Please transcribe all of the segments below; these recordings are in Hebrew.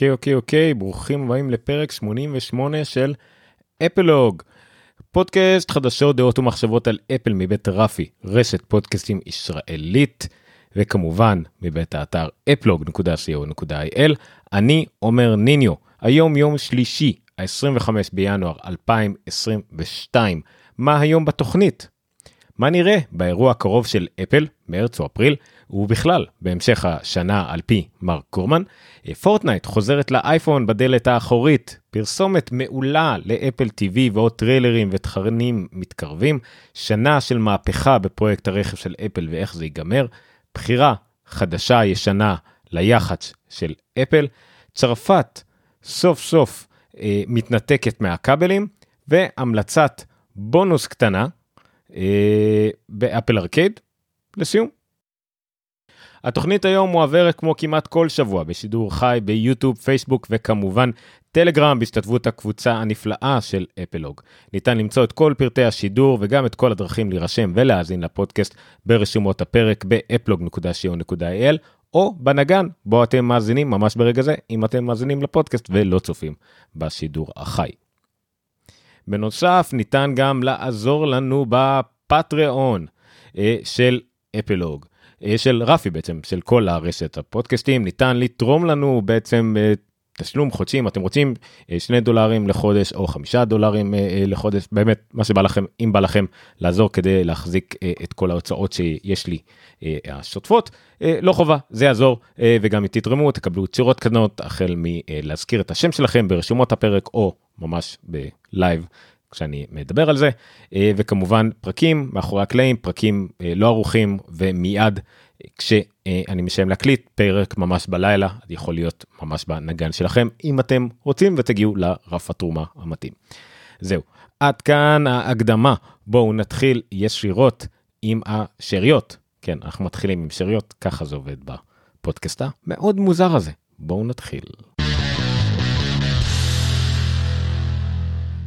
אוקיי אוקיי אוקיי ברוכים הבאים לפרק 88 של אפלוג. פודקאסט חדשות דעות ומחשבות על אפל מבית רפי רשת פודקאסטים ישראלית וכמובן מבית האתר אפלוג.co.il אני עומר ניניו היום יום שלישי ה-25 בינואר 2022 מה היום בתוכנית? מה נראה באירוע הקרוב של אפל, מרץ או אפריל, ובכלל, בהמשך השנה על פי מרק גורמן, פורטנייט חוזרת לאייפון בדלת האחורית, פרסומת מעולה לאפל TV ועוד טריילרים ותכנים מתקרבים, שנה של מהפכה בפרויקט הרכב של אפל ואיך זה ייגמר, בחירה חדשה ישנה ליח"צ של אפל, צרפת סוף סוף אה, מתנתקת מהכבלים, והמלצת בונוס קטנה, אה, באפל ארקייד. לסיום. התוכנית היום מועברת כמו כמעט כל שבוע בשידור חי ביוטיוב, פייסבוק וכמובן טלגרם בהשתתפות הקבוצה הנפלאה של אפלוג. ניתן למצוא את כל פרטי השידור וגם את כל הדרכים להירשם ולהאזין לפודקאסט ברשומות הפרק באפלוג.co.il או בנגן בו אתם מאזינים ממש ברגע זה אם אתם מאזינים לפודקאסט ולא צופים בשידור החי. בנוסף, ניתן גם לעזור לנו בפטריאון אה, של אפלוג. אה, של רפי בעצם, של כל הרשת הפודקאסטים, ניתן לתרום לנו בעצם אה, תשלום חודשי אם אתם רוצים 2 דולרים לחודש או 5 דולרים לחודש. באמת מה שבא לכם אם בא לכם לעזור כדי להחזיק את כל ההוצאות שיש לי השוטפות לא חובה זה יעזור. וגם אם תתרמו תקבלו צירות קטנות החל מלהזכיר את השם שלכם ברשומות הפרק או ממש בלייב כשאני מדבר על זה וכמובן פרקים מאחורי הקלעים פרקים לא ערוכים ומיד כשאני מסיים להקליט פרק ממש בלילה יכול להיות ממש בנגן שלכם אם אתם רוצים ותגיעו לרף התרומה המתאים. זהו עד כאן ההקדמה בואו נתחיל ישירות עם השאריות כן אנחנו מתחילים עם שאריות ככה זה עובד בפודקאסט המאוד מוזר הזה בואו נתחיל.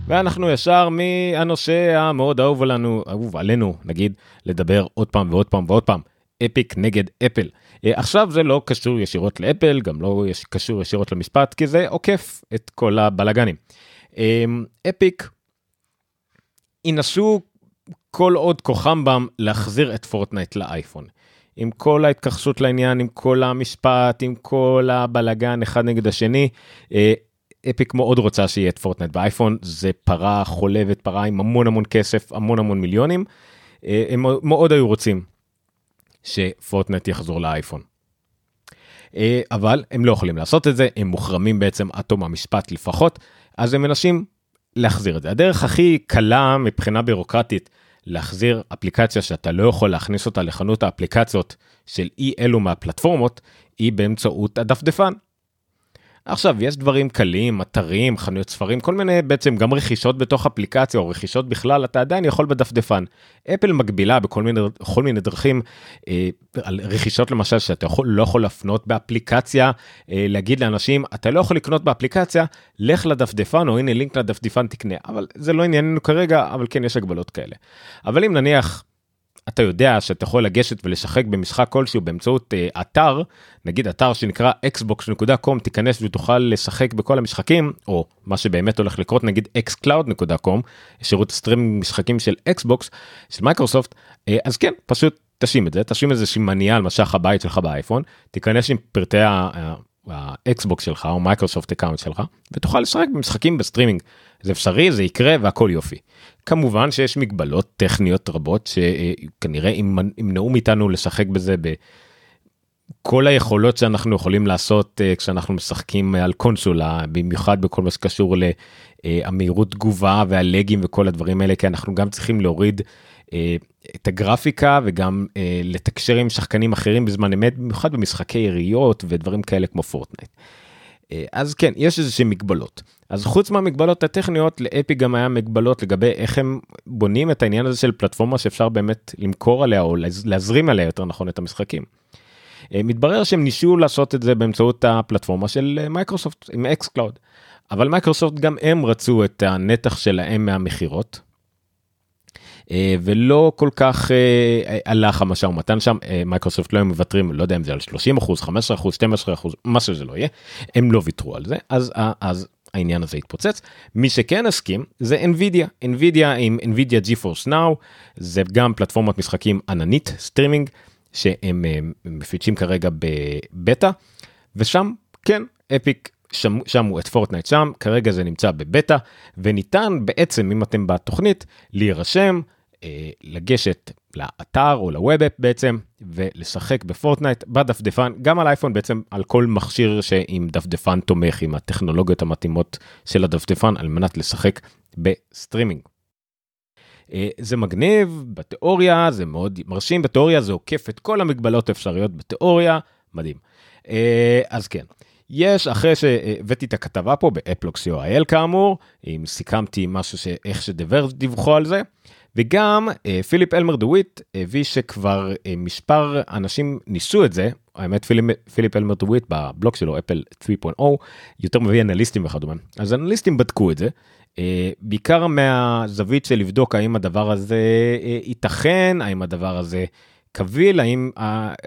ואנחנו ישר מהנושא המאוד אהוב עלינו, אהוב עלינו, נגיד, לדבר עוד פעם ועוד פעם ועוד פעם, אפיק נגד אפל. אה, עכשיו זה לא קשור ישירות לאפל, גם לא קשור ישירות למשפט, כי זה עוקף את כל הבלגנים. אה, אפיק ינסו כל עוד כוחם בם להחזיר את פורטנייט לאייפון. עם כל ההתכחשות לעניין, עם כל המשפט, עם כל הבלגן אחד נגד השני, אה, Epic מאוד רוצה שיהיה את פורטנייט באייפון זה פרה חולבת פרה עם המון המון כסף המון המון מיליונים. אה, הם מאוד היו רוצים שפורטנייט יחזור לאייפון. אה, אבל הם לא יכולים לעשות את זה הם מוחרמים בעצם עד תום המשפט לפחות אז הם מנסים להחזיר את זה. הדרך הכי קלה מבחינה בירוקרטית להחזיר אפליקציה שאתה לא יכול להכניס אותה לחנות האפליקציות של אי אלו מהפלטפורמות היא באמצעות הדפדפן עכשיו יש דברים קלים אתרים חנויות ספרים כל מיני בעצם גם רכישות בתוך אפליקציה או רכישות בכלל אתה עדיין יכול בדפדפן. אפל מגבילה בכל מיני כל מיני דרכים אה, על רכישות למשל שאתה יכול לא יכול להפנות באפליקציה אה, להגיד לאנשים אתה לא יכול לקנות באפליקציה לך לדפדפן או הנה לינק לדפדפן תקנה אבל זה לא ענייננו כרגע אבל כן יש הגבלות כאלה. אבל אם נניח אתה יודע שאתה יכול לגשת ולשחק במשחק כלשהו באמצעות uh, אתר, נגיד אתר שנקרא xbox.com, תיכנס ותוכל לשחק בכל המשחקים, או מה שבאמת הולך לקרות, נגיד xcloud.com, שירות stream משחקים של אקסבוקס, של מייקרוסופט, uh, אז כן, פשוט תשים את זה, תשים איזה אייקון על מסך הבית שלך באייפון, תיכנס עם פרטי האקסבוקס שלך או מייקרוסופט account שלך, ותוכל לשחק במשחקים בסטרימינג. זה אפשרי, זה יקרה והכל יופי. כמובן שיש מגבלות טכניות רבות שכנראה ימנעו מאיתנו לשחק בזה בכל היכולות שאנחנו יכולים לעשות אה, כשאנחנו משחקים על קונסולה במיוחד בכל מה שקשור למהירות תגובה והלגים וכל הדברים האלה כי אנחנו גם צריכים להוריד אה, את הגרפיקה וגם אה, לתקשר עם שחקנים אחרים בזמן אמת במיוחד במשחקי יריות ודברים כאלה כמו פורטנייט. אז כן יש איזה שהם מגבלות אז חוץ מהמגבלות הטכניות לאפיק גם היה מגבלות לגבי איך הם בונים את העניין הזה של פלטפורמה שאפשר באמת למכור עליה או להזרים עליה יותר נכון את המשחקים. אה, מתברר שהם ניסו לעשות את זה באמצעות הפלטפורמה של אה, מייקרוסופט עם xCloud. אבל מייקרוסופט גם הם רצו את הנתח שלהם מהמכירות. ולא כל כך הלך המשא ומתן שם, מייקרוסופט לא היו מוותרים, לא יודע אם זה על 30 אחוז, 15 אחוז, 12 אחוז, מה שזה לא יהיה, הם לא ויתרו על זה, אז, אז העניין הזה התפוצץ. מי שכן הסכים זה NVIDIA, NVIDIA עם NVIDIA GeForce Now, זה גם פלטפורמת משחקים עננית, סטרימינג, שהם מפיצים כרגע בבטא, ושם כן, אפיק שמו את פורטנייט שם, כרגע זה נמצא בבטא, וניתן בעצם, אם אתם בתוכנית, להירשם, אה, לגשת לאתר או ל web בעצם, ולשחק בפורטנייט בדפדפן, גם על אייפון בעצם, על כל מכשיר שעם דפדפן תומך, עם הטכנולוגיות המתאימות של הדפדפן, על מנת לשחק בסטרימינג. אה, זה מגניב בתיאוריה, זה מאוד מרשים בתיאוריה, זה עוקף את כל המגבלות האפשריות בתיאוריה, מדהים. אה, אז כן. יש אחרי שהבאתי את הכתבה פה באפלוקס co.il כאמור, אם סיכמתי משהו שאיך שדבר דיווחו על זה, וגם אה, פיליפ אלמר דוויט הביא שכבר אה, מספר אנשים ניסו את זה, האמת פיליפ, פיליפ אלמר דוויט בבלוג שלו אפל 3.0 יותר מביא אנליסטים וכדומה, אז אנליסטים בדקו את זה, אה, בעיקר מהזווית של לבדוק האם הדבר הזה ייתכן, האם הדבר הזה קביל, האם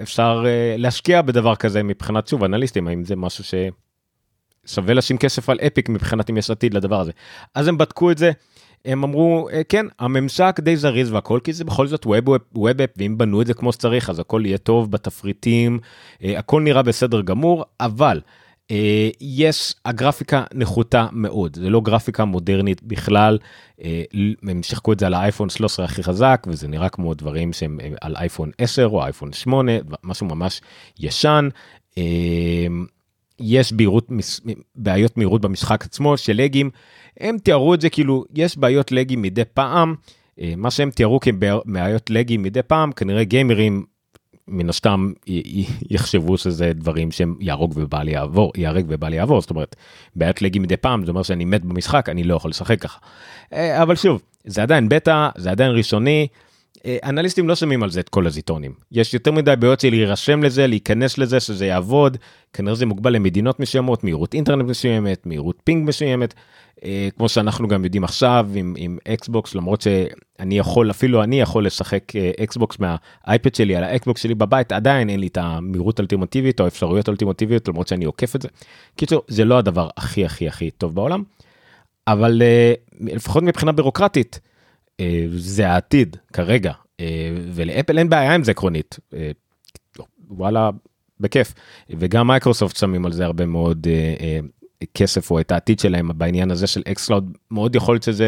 אפשר להשקיע בדבר כזה מבחינת שוב אנליסטים, האם זה משהו ששווה לשים כסף על אפיק מבחינת אם יש עתיד לדבר הזה. אז הם בדקו את זה. הם אמרו אה, כן הממשק די זריז והכל כי זה בכל זאת ווב ווב ואם בנו את זה כמו שצריך אז הכל יהיה טוב בתפריטים אה, הכל נראה בסדר גמור אבל אה, יש הגרפיקה נחותה מאוד. זה לא גרפיקה מודרנית בכלל. הם שיחקו את זה על האייפון 13 הכי חזק וזה נראה כמו דברים שהם על אייפון 10 או אייפון 8 משהו ממש ישן. יש בהירות, בעיות מהירות במשחק עצמו של לגים, הם תיארו את זה כאילו יש בעיות לגים מדי פעם, אה, מה שהם תיארו כבעיות לגים מדי פעם, כנראה גיימרים מן הסתם יחשבו שזה דברים שהם יהרוג ובל יעבור, ייהרג ובל יעבור, זאת אומרת, בעיות לגים מדי פעם, זה אומר שאני מת במשחק, אני לא יכול לשחק ככה. אה, אבל שוב, זה עדיין בטא, זה עדיין ראשוני, אה, אנליסטים לא שומעים על זה את כל הזיטונים. יש יותר מדי בעיות של להירשם לזה, להיכנס לזה, שזה יעבוד. כנראה זה מוגבל למדינות מסוימות, מהירות אינטרנט מסוימת, מהירות פינג מסוימת. אה, כמו שאנחנו גם יודעים עכשיו עם, עם אקסבוקס, למרות שאני יכול, אפילו אני יכול לשחק אה, אקסבוקס מהאייפד שלי על האקסבוקס שלי בבית, עדיין אין לי את המהירות האולטימטיבית או האפשרויות האולטימטיביות, למרות שאני עוקף את זה. קיצור, זה לא הדבר הכי הכי הכי טוב בעולם, אבל לפחות מבחינה בירוקרטית, אה, זה העתיד כרגע אה, ולאפל אין בעיה עם זה עקרונית אה, וואלה בכיף וגם מייקרוסופט שמים על זה הרבה מאוד כסף או את העתיד שלהם בעניין הזה של xCloud מאוד יכול להיות שזה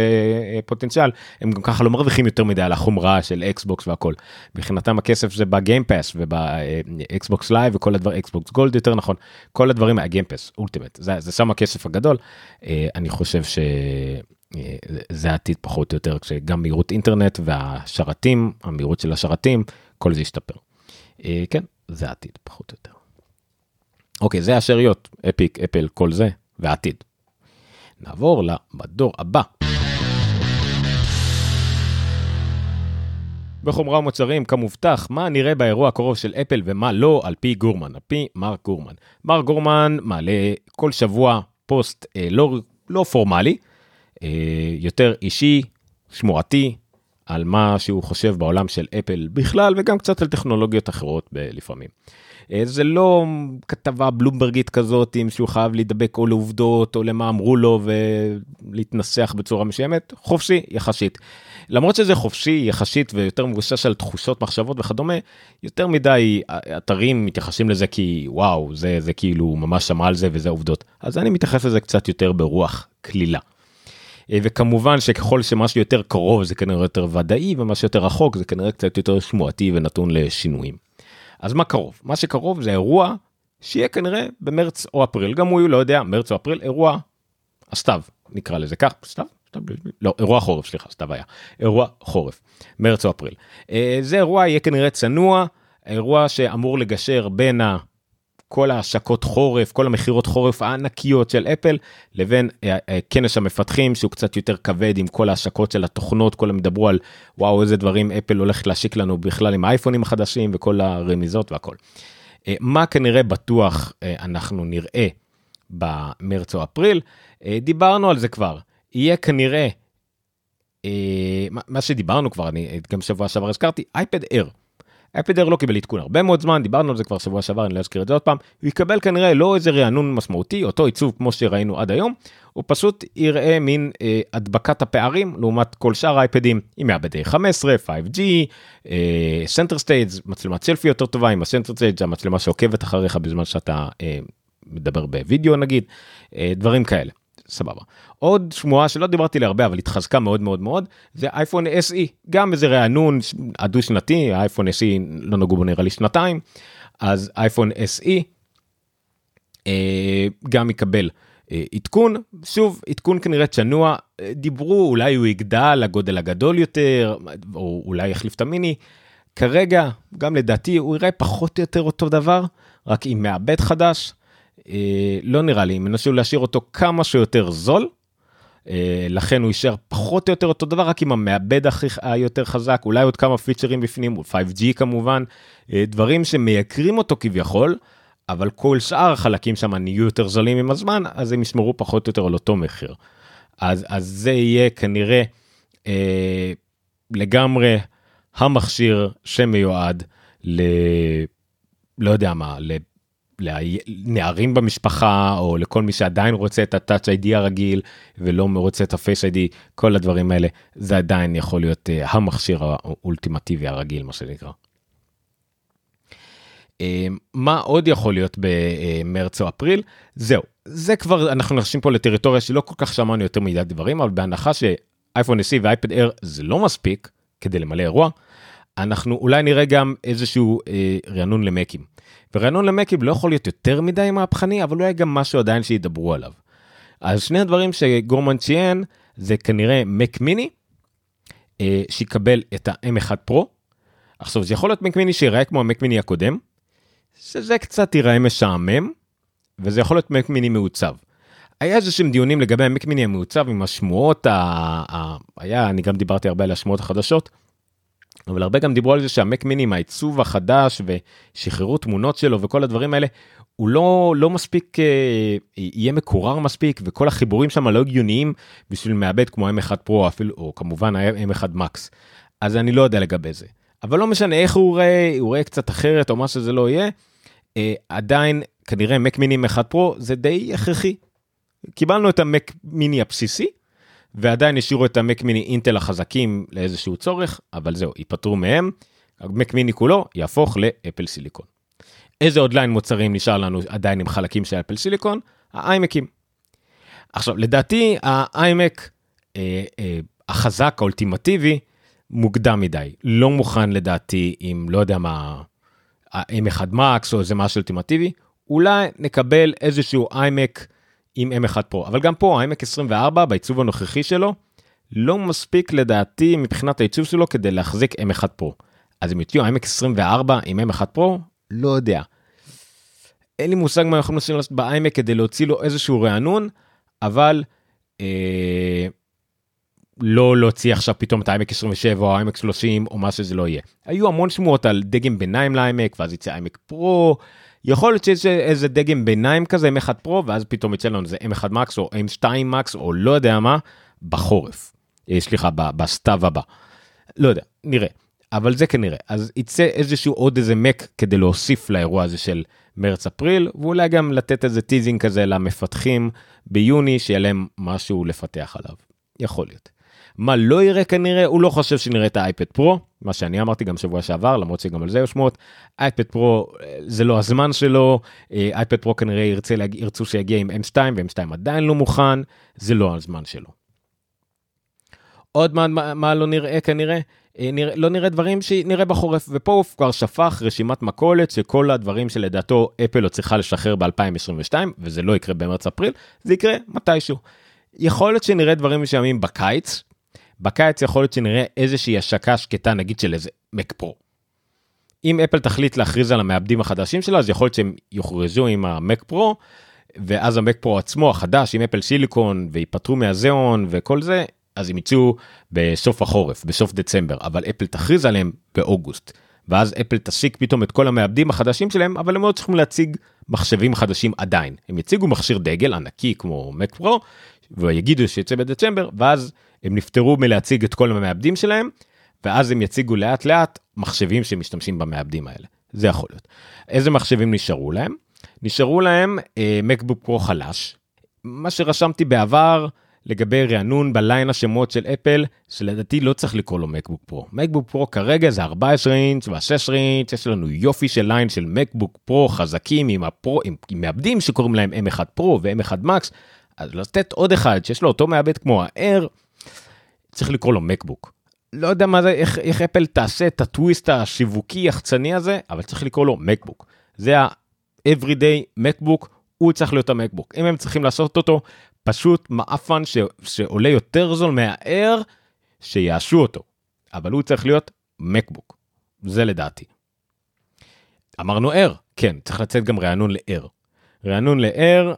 פוטנציאל הם גם ככה לא מרוויחים יותר מדי על החומרה של אקסבוקס והכל. מבחינתם הכסף זה ב Game Pass ובאקסבוקס לייב וכל הדברים אקסבוקס גולד יותר נכון כל הדברים מה Game Pass Ultimate זה, זה שם הכסף הגדול אני חושב ש... אה, זה העתיד פחות או יותר כשגם מהירות אינטרנט והשרתים המהירות של השרתים כל זה ישתפר. אה, כן זה העתיד פחות או יותר. אוקיי זה השאריות אפיק אפל כל זה והעתיד. נעבור למדור הבא. בחומרה ומוצרים כמובטח מה נראה באירוע הקרוב של אפל ומה לא על פי גורמן על פי מרק גורמן. מרק גורמן מעלה כל שבוע פוסט אה, לא, לא פורמלי אה, יותר אישי, שמועתי, על מה שהוא חושב בעולם של אפל בכלל וגם קצת על טכנולוגיות אחרות לפעמים. אה, זה לא כתבה בלומברגית כזאת עם שהוא חייב להידבק או לעובדות או למה אמרו לו ולהתנסח בצורה מסוימת, חופשי יחסית. למרות שזה חופשי יחסית ויותר מבוסס על תחושות מחשבות וכדומה, יותר מדי אתרים מתייחסים לזה כי וואו זה זה כאילו ממש שמע על זה וזה עובדות. אז אני מתייחס לזה קצת יותר ברוח קלילה. אה, וכמובן שככל שמשהו יותר קרוב זה כנראה יותר ודאי ומה שיותר רחוק זה כנראה קצת יותר שמועתי ונתון לשינויים. אז מה קרוב? מה שקרוב זה אירוע שיהיה כנראה במרץ או אפריל גם הוא לא יודע מרץ או אפריל אירוע הסתיו נקרא לזה כך סתיו? לא אירוע חורף סליחה סתיו היה אירוע חורף מרץ או אפריל אה, זה אירוע יהיה כנראה צנוע אירוע שאמור לגשר בין כל ההשקות חורף, כל המכירות חורף הענקיות של אפל, לבין אה, אה, כנס המפתחים שהוא קצת יותר כבד עם כל ההשקות של התוכנות, כל הם ידברו על וואו איזה דברים אפל הולך להשיק לנו בכלל עם האייפונים החדשים וכל הרמיזות והכל. אה, מה כנראה בטוח אנחנו נראה במרץ או אפריל, דיברנו על זה כבר, יהיה כנראה מה שדיברנו כבר, אני גם שבוע שעבר הזכרתי, אייפד אייר. אייר לא קיבל עדכון הרבה מאוד זמן, דיברנו על זה כבר שבוע שעבר, אני לא אזכיר את זה עוד פעם, הוא יקבל כנראה לא איזה רענון משמעותי, אותו עיצוב כמו שראינו עד היום, הוא פשוט יראה מין אה, הדבקת הפערים לעומת כל שאר האייפדים, עם מעבד A15, 5G, Center Stage, מצלמת סלפי יותר טובה עם ה Center Stage, המצלמה שעוקבת אחריך בזמן שאתה אה, מדבר בווידאו נגיד, אה, דברים כאלה. סבבה. עוד שמועה שלא דיברתי עליה אבל התחזקה מאוד מאוד מאוד זה אייפון SE גם איזה רענון הדו שנתי אייפון SE לא נגעו בו נראה לי שנתיים אז אייפון SE אה, גם יקבל אה, עדכון שוב עדכון כנראה צ'נוע דיברו אולי הוא יגדל לגודל הגדול יותר או אולי יחליף את המיני. כרגע גם לדעתי הוא יראה פחות או יותר אותו דבר רק עם מעבד חדש לא נראה לי, הם ינסו להשאיר אותו כמה שיותר זול, אה, לכן הוא יישאר פחות או יותר אותו דבר, רק עם המעבד הכי היותר חזק, אולי עוד כמה פיצ'רים בפנים, 5G כמובן, אה, דברים שמייקרים אותו כביכול, אבל כל שאר החלקים שם נהיו יותר זולים עם הזמן, אז הם ישמרו פחות או יותר על אותו מחיר. אז, אז זה יהיה כנראה אה, לגמרי המכשיר שמיועד ל... לא יודע מה, לנערים במשפחה או לכל מי שעדיין רוצה את ה-Touch ID הרגיל ולא רוצה את ה-Face ID, כל הדברים האלה, זה עדיין יכול להיות uh, המכשיר האולטימטיבי הרגיל, מה שנקרא. Uh, מה עוד יכול להיות במרץ או אפריל? זהו, זה כבר, אנחנו נכנסים פה לטריטוריה שלא כל כך שמענו יותר מדי דברים, אבל בהנחה שאייפון SE ואייפד Air זה לא מספיק כדי למלא אירוע, אנחנו אולי נראה גם איזשהו אה, רענון למקים. ורענון למקים לא יכול להיות יותר מדי מהפכני, אבל אולי גם משהו עדיין שידברו עליו. אז שני הדברים שגורמן ציין זה כנראה מק מיני, אה, שיקבל את ה-M1 פרו. עכשיו זה יכול להיות מק מיני שיראה כמו המק מיני הקודם, שזה קצת ייראה משעמם, וזה יכול להיות מק מיני מעוצב. היה איזה שהם דיונים לגבי המק מיני המעוצב עם השמועות, ה... ה... היה, אני גם דיברתי הרבה על השמועות החדשות. אבל הרבה גם דיברו על זה שהמק מיני עם העיצוב החדש ושחררו תמונות שלו וכל הדברים האלה הוא לא לא מספיק אה, יהיה מקורר מספיק וכל החיבורים שם לא הגיוניים בשביל מעבד כמו m1 פרו אפילו או כמובן m1 מקס אז אני לא יודע לגבי זה אבל לא משנה איך הוא רואה הוא רואה קצת אחרת או מה שזה לא יהיה אה, עדיין כנראה מק מיני m1 פרו זה די הכרחי. קיבלנו את המק מיני הבסיסי ועדיין השאירו את המק מיני אינטל החזקים לאיזשהו צורך, אבל זהו, ייפטרו מהם, המק מיני כולו יהפוך לאפל סיליקון. איזה עוד ליין מוצרים נשאר לנו עדיין עם חלקים של אפל סיליקון? האיימקים. עכשיו, לדעתי האיימק אה, אה, החזק, האולטימטיבי, מוקדם מדי. לא מוכן לדעתי עם, לא יודע מה, ה-M1 Max או איזה משהו אולטימטיבי. אולי נקבל איזשהו איימק עם M1 פרו אבל גם פה העמק 24 בעיצוב הנוכחי שלו לא מספיק לדעתי מבחינת העיצוב שלו כדי להחזיק M1 פרו. אז אם יוציאו עמק 24 עם M1 פרו לא יודע. אין לי מושג מה יכולים לעשות בעמק כדי להוציא לו איזשהו רענון אבל אה, לא להוציא עכשיו פתאום את העמק 27 או העמק 30 או מה שזה לא יהיה. היו המון שמועות על דגם ביניים לעמק ואז יצא עמק פרו יכול להיות שיש איזה דגם ביניים כזה M1 פרו ואז פתאום יצא לנו איזה M1 מקס או M2 מקס או לא יודע מה בחורף. אה, סליחה בסתיו הבא. לא יודע נראה אבל זה כנראה אז יצא איזשהו עוד איזה מק כדי להוסיף לאירוע הזה של מרץ אפריל ואולי גם לתת איזה teasing כזה למפתחים ביוני שיהיה להם משהו לפתח עליו. יכול להיות. מה לא יראה כנראה הוא לא חושב שנראה את האייפד פרו מה שאני אמרתי גם שבוע שעבר למרות שגם על זה יש שמועות אייפד פרו זה לא הזמן שלו אייפד פרו כנראה ירצה ירצו שיגיע עם m2 ו-m2 עדיין לא מוכן זה לא הזמן שלו. עוד מה, מה, לא נראה כנראה אה, נראה, לא נראה דברים שנראה בחורף ופה הוא כבר שפך רשימת מכולת שכל הדברים שלדעתו אפל לא צריכה לשחרר ב-2022 וזה לא יקרה במרץ אפריל זה יקרה מתישהו. יכול להיות שנראה דברים מסוימים בקיץ בקיץ יכול להיות שנראה איזושהי השקה שקטה נגיד של איזה מק פרו. אם אפל תחליט להכריז על המעבדים החדשים שלה אז יכול להיות שהם יוכרזו עם המק פרו ואז המק פרו עצמו החדש עם אפל סיליקון ויפטרו מהזיאון וכל זה אז הם יצאו בסוף החורף בסוף דצמבר. אבל אפל תכריז עליהם באוגוסט. ואז אפל תשיק פתאום את כל המעבדים החדשים שלהם אבל הם לא צריכים להציג מחשבים חדשים עדיין. הם יציגו מכשיר דגל ענקי כמו מק פרו ויגידו שיצא בדצמבר ואז הם נפטרו מלהציג את כל המעבדים שלהם, ואז הם יציגו לאט לאט מחשבים שמשתמשים במעבדים האלה. זה יכול להיות. איזה מחשבים נשארו להם? נשארו להם אה, מקבוק פרו חלש. מה שרשמתי בעבר לגבי רענון בליין השמות של אפל, שלדעתי לא צריך לקרוא לו מקבוק פרו. מקבוק פרו כרגע זה 14 אינץ' וה-16 אינץ', יש לנו יופי של ליין של מקבוק פרו חזקים עם, הפרו, עם, עם מעבדים שקוראים להם M1 פרו ו-M1 מקס, אז לתת עוד אחד שיש לו אותו מעבד כמו ה-Air, צריך לקרוא לו מקבוק. לא יודע מה זה, איך, איך אפל תעשה את הטוויסט השיווקי יחצני הזה, אבל צריך לקרוא לו מקבוק. זה ה-everyday מקבוק, הוא צריך להיות המקבוק. אם הם צריכים לעשות אותו, פשוט מעפן ש, שעולה יותר זול מהאר, שיאשו אותו. אבל הוא צריך להיות מקבוק. זה לדעתי. אמרנו אר, כן, צריך לצאת גם רענון לאר. רענון לאר,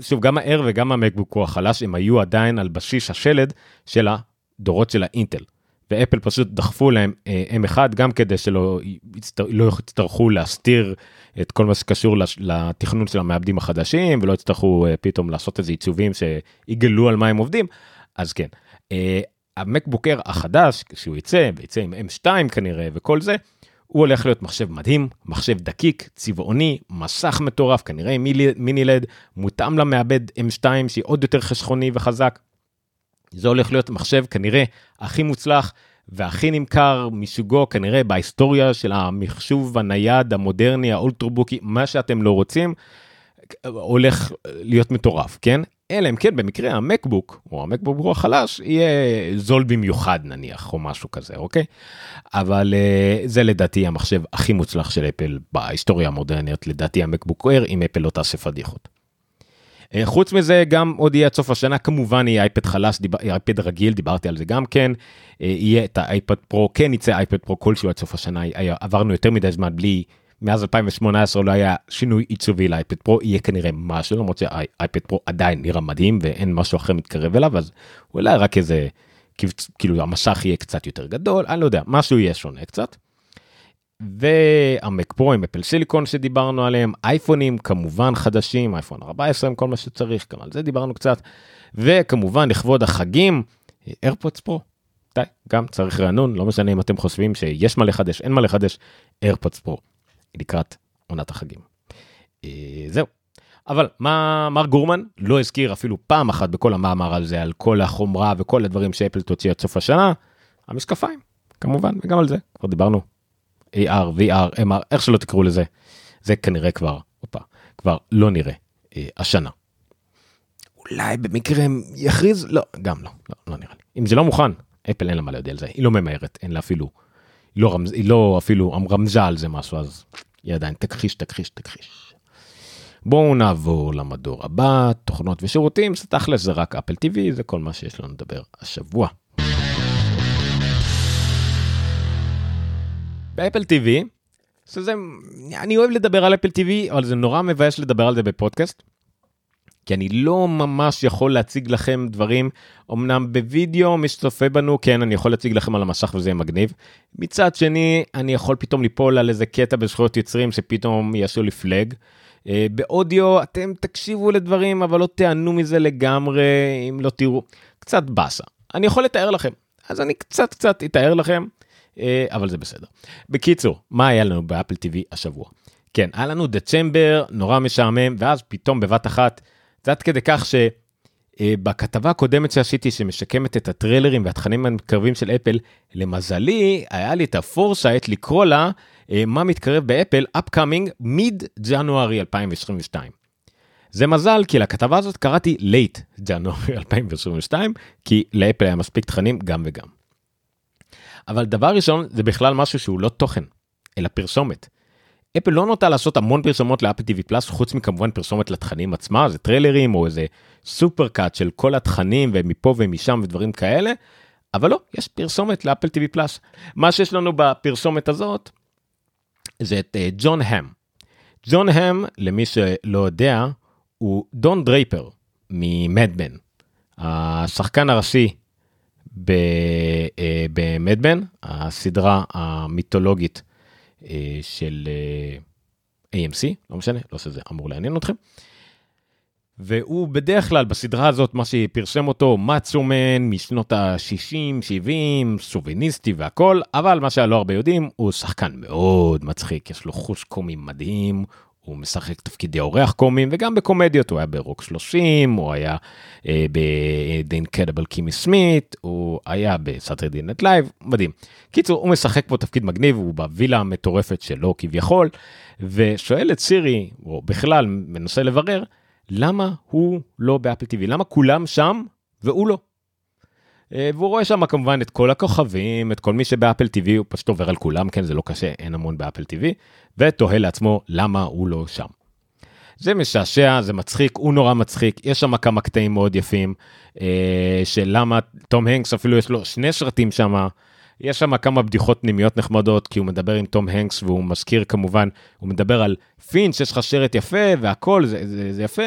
שוב, גם האר וגם המקבוק הוא החלש, הם היו עדיין על בסיס השלד של הדורות של האינטל. ואפל פשוט דחפו להם אה, M1 גם כדי שלא לא יצטרכו להסתיר את כל מה שקשור לתכנון של המעבדים החדשים ולא יצטרכו אה, פתאום לעשות איזה עיצובים שיגלו על מה הם עובדים אז כן. אה, המקבוקר החדש כשהוא יצא ויצא עם M2 כנראה וכל זה. הוא הולך להיות מחשב מדהים, מחשב דקיק, צבעוני, מסך מטורף, כנראה מיני לד, מותאם למעבד M2 שהיא עוד יותר חשכוני וחזק. זה הולך להיות מחשב כנראה הכי מוצלח והכי נמכר מסוגו כנראה בהיסטוריה של המחשוב הנייד המודרני האולטרבוקי מה שאתם לא רוצים הולך להיות מטורף כן? אלא אם כן במקרה המקבוק או המקבוק הוא החלש יהיה זול במיוחד נניח או משהו כזה אוקיי? אבל uh, זה לדעתי המחשב הכי מוצלח של אפל בהיסטוריה המודרנית. לדעתי המקבוק אר אם אפל לא תעשה פדיחות. אה, חוץ מזה גם עוד יהיה עד סוף השנה כמובן יהיה אייפד חלש דיבר, אייפד רגיל דיברתי על זה גם כן אה, יהיה את האייפד פרו כן יצא אייפד פרו כלשהו עד סוף השנה עברנו יותר מדי זמן בלי מאז 2018 לא היה שינוי עיצובי לאייפד פרו יהיה כנראה משהו למרות שאייפד פרו עדיין נראה מדהים ואין משהו אחר מתקרב אליו אז אולי רק איזה כאילו המשך יהיה קצת יותר גדול אני לא יודע משהו יהיה שונה קצת. והמק פרו עם אפל סיליקון שדיברנו עליהם, אייפונים כמובן חדשים, אייפון 14 עם כל מה שצריך, גם על זה דיברנו קצת, וכמובן לכבוד החגים, איירפודס פרו. די, גם צריך רענון, לא משנה אם אתם חושבים שיש מה לחדש, אין מה לחדש, איירפודס פרו, לקראת עונת החגים. אה, זהו. אבל מה מר גורמן לא הזכיר אפילו פעם אחת בכל המאמר על זה, על כל החומרה וכל הדברים שאפל תוציא עד סוף השנה, המשקפיים, כמובן, וגם על זה כבר דיברנו AR, VR, MR, איך שלא תקראו לזה, זה כנראה כבר, אופה, כבר לא נראה אה, השנה. אולי במקרה הם יכריז, לא, גם לא, לא, לא נראה לי. אם זה לא מוכן, אפל אין לה מה להודיע על זה, היא לא ממהרת, אין לה אפילו, היא לא, רמז, היא לא אפילו רמזה על זה משהו, אז היא עדיין תכחיש, תכחיש, תכחיש. בואו נעבור למדור הבא, תוכנות ושירותים, זה תכלס זה רק אפל TV, זה כל מה שיש לנו לדבר השבוע. באפל TV, שזה, אני אוהב לדבר על אפל TV, אבל זה נורא מבאס לדבר על זה בפודקאסט. כי אני לא ממש יכול להציג לכם דברים, אמנם בווידאו מי שצופה בנו, כן, אני יכול להציג לכם על המסך וזה יהיה מגניב. מצד שני, אני יכול פתאום ליפול על איזה קטע בזכויות יוצרים שפתאום יעשו לי פלאג. אה, באודיו אתם תקשיבו לדברים, אבל לא תיענו מזה לגמרי, אם לא תראו, קצת באסה. אני יכול לתאר לכם, אז אני קצת קצת אתאר לכם. אה, אבל זה בסדר. בקיצור, מה היה לנו באפל TV השבוע? כן, היה לנו דצמבר נורא משעמם, ואז פתאום בבת אחת, זה עד כדי כך שבכתבה הקודמת שעשיתי שמסכמת את הטריילרים והתכנים המתקרבים של אפל, למזלי היה לי את ה foresight לקרוא לה אה, מה מתקרב באפל upcoming mid January 2022. זה מזל כי לכתבה הזאת קראתי late January 2022 כי לאפל היה מספיק תכנים גם וגם. אבל דבר ראשון זה בכלל משהו שהוא לא תוכן, אלא פרסומת. אפל לא נוטה לעשות המון פרסומות לאפל TV פלאס חוץ מכמובן פרסומת לתכנים עצמה זה טריילרים או איזה סופר קאט של כל התכנים ומפה ומשם ודברים כאלה. אבל לא יש פרסומת לאפל TV פלאס. מה שיש לנו בפרסומת הזאת זה את uh, ג'ון האם. ג'ון האם למי שלא יודע הוא דון דרייפר ממדמן השחקן הראשי אה, הסדרה המיתולוגית אה, של אה, AMC, לא משנה, לא שזה אמור לעניין אתכם. והוא בדרך כלל בסדרה הזאת, מה שפרשם אותו, מאצומן משנות ה-60, 70, שוביניסטי והכל, אבל מה שלא הרבה יודעים, הוא שחקן מאוד מצחיק, יש לו חוש קומי מדהים, הוא משחק תפקידי אורח קומיים וגם בקומדיות, הוא היה ברוק 30, הוא היה אה, ב-Unbreakable Kimmy Schmidt, הוא היה ב-Saturday Night Live, מדהים. קיצור, הוא משחק פה תפקיד מגניב, הוא בווילה המטורפת שלו כביכול, ושואל את סירי, או בכלל מנסה לברר, למה הוא לא באפל TV? למה כולם שם והוא לא? אה, והוא רואה שם כמובן את כל הכוכבים, את כל מי שבאפל TV, הוא פשוט עובר על כולם, כן, זה לא קשה, אין המון באפל TV, ותוהה לעצמו למה הוא לא שם. זה משעשע, זה מצחיק, הוא נורא מצחיק, יש שם כמה קטעים מאוד יפים, אה, של למה תום הנקס אפילו יש לו שני סרטים שם, יש שם כמה בדיחות פנימיות נחמדות, כי הוא מדבר עם תום הנקס והוא מזכיר כמובן, הוא מדבר על פינץ', יש לך סרט יפה והכל, זה, זה, זה יפה.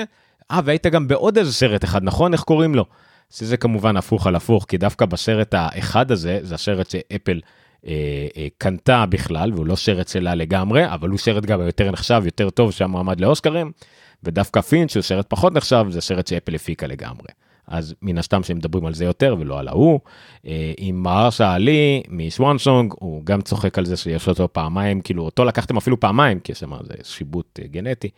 אה, והיית גם בעוד איזה סרט אחד, נכון? איך קוראים לו? שזה כמובן הפוך על הפוך, כי דווקא בסרט האחד הזה, זה הסרט שאפל אה, אה, קנתה בכלל, והוא לא שרט שלה לגמרי, אבל הוא שרט גם יותר נחשב, יותר טוב, שהיה מועמד לאוסקרים, ודווקא פינץ', שהוא שרט פחות נחשב, זה שרט שאפל הפיקה לגמרי. אז מן הסתם שהם מדברים על זה יותר ולא על ההוא. אה, עם מרשה עלי משוואנסונג, הוא גם צוחק על זה שיש אותו פעמיים, כאילו אותו לקחתם אפילו פעמיים, כי יש שם איזה שיבוט אה, גנטי.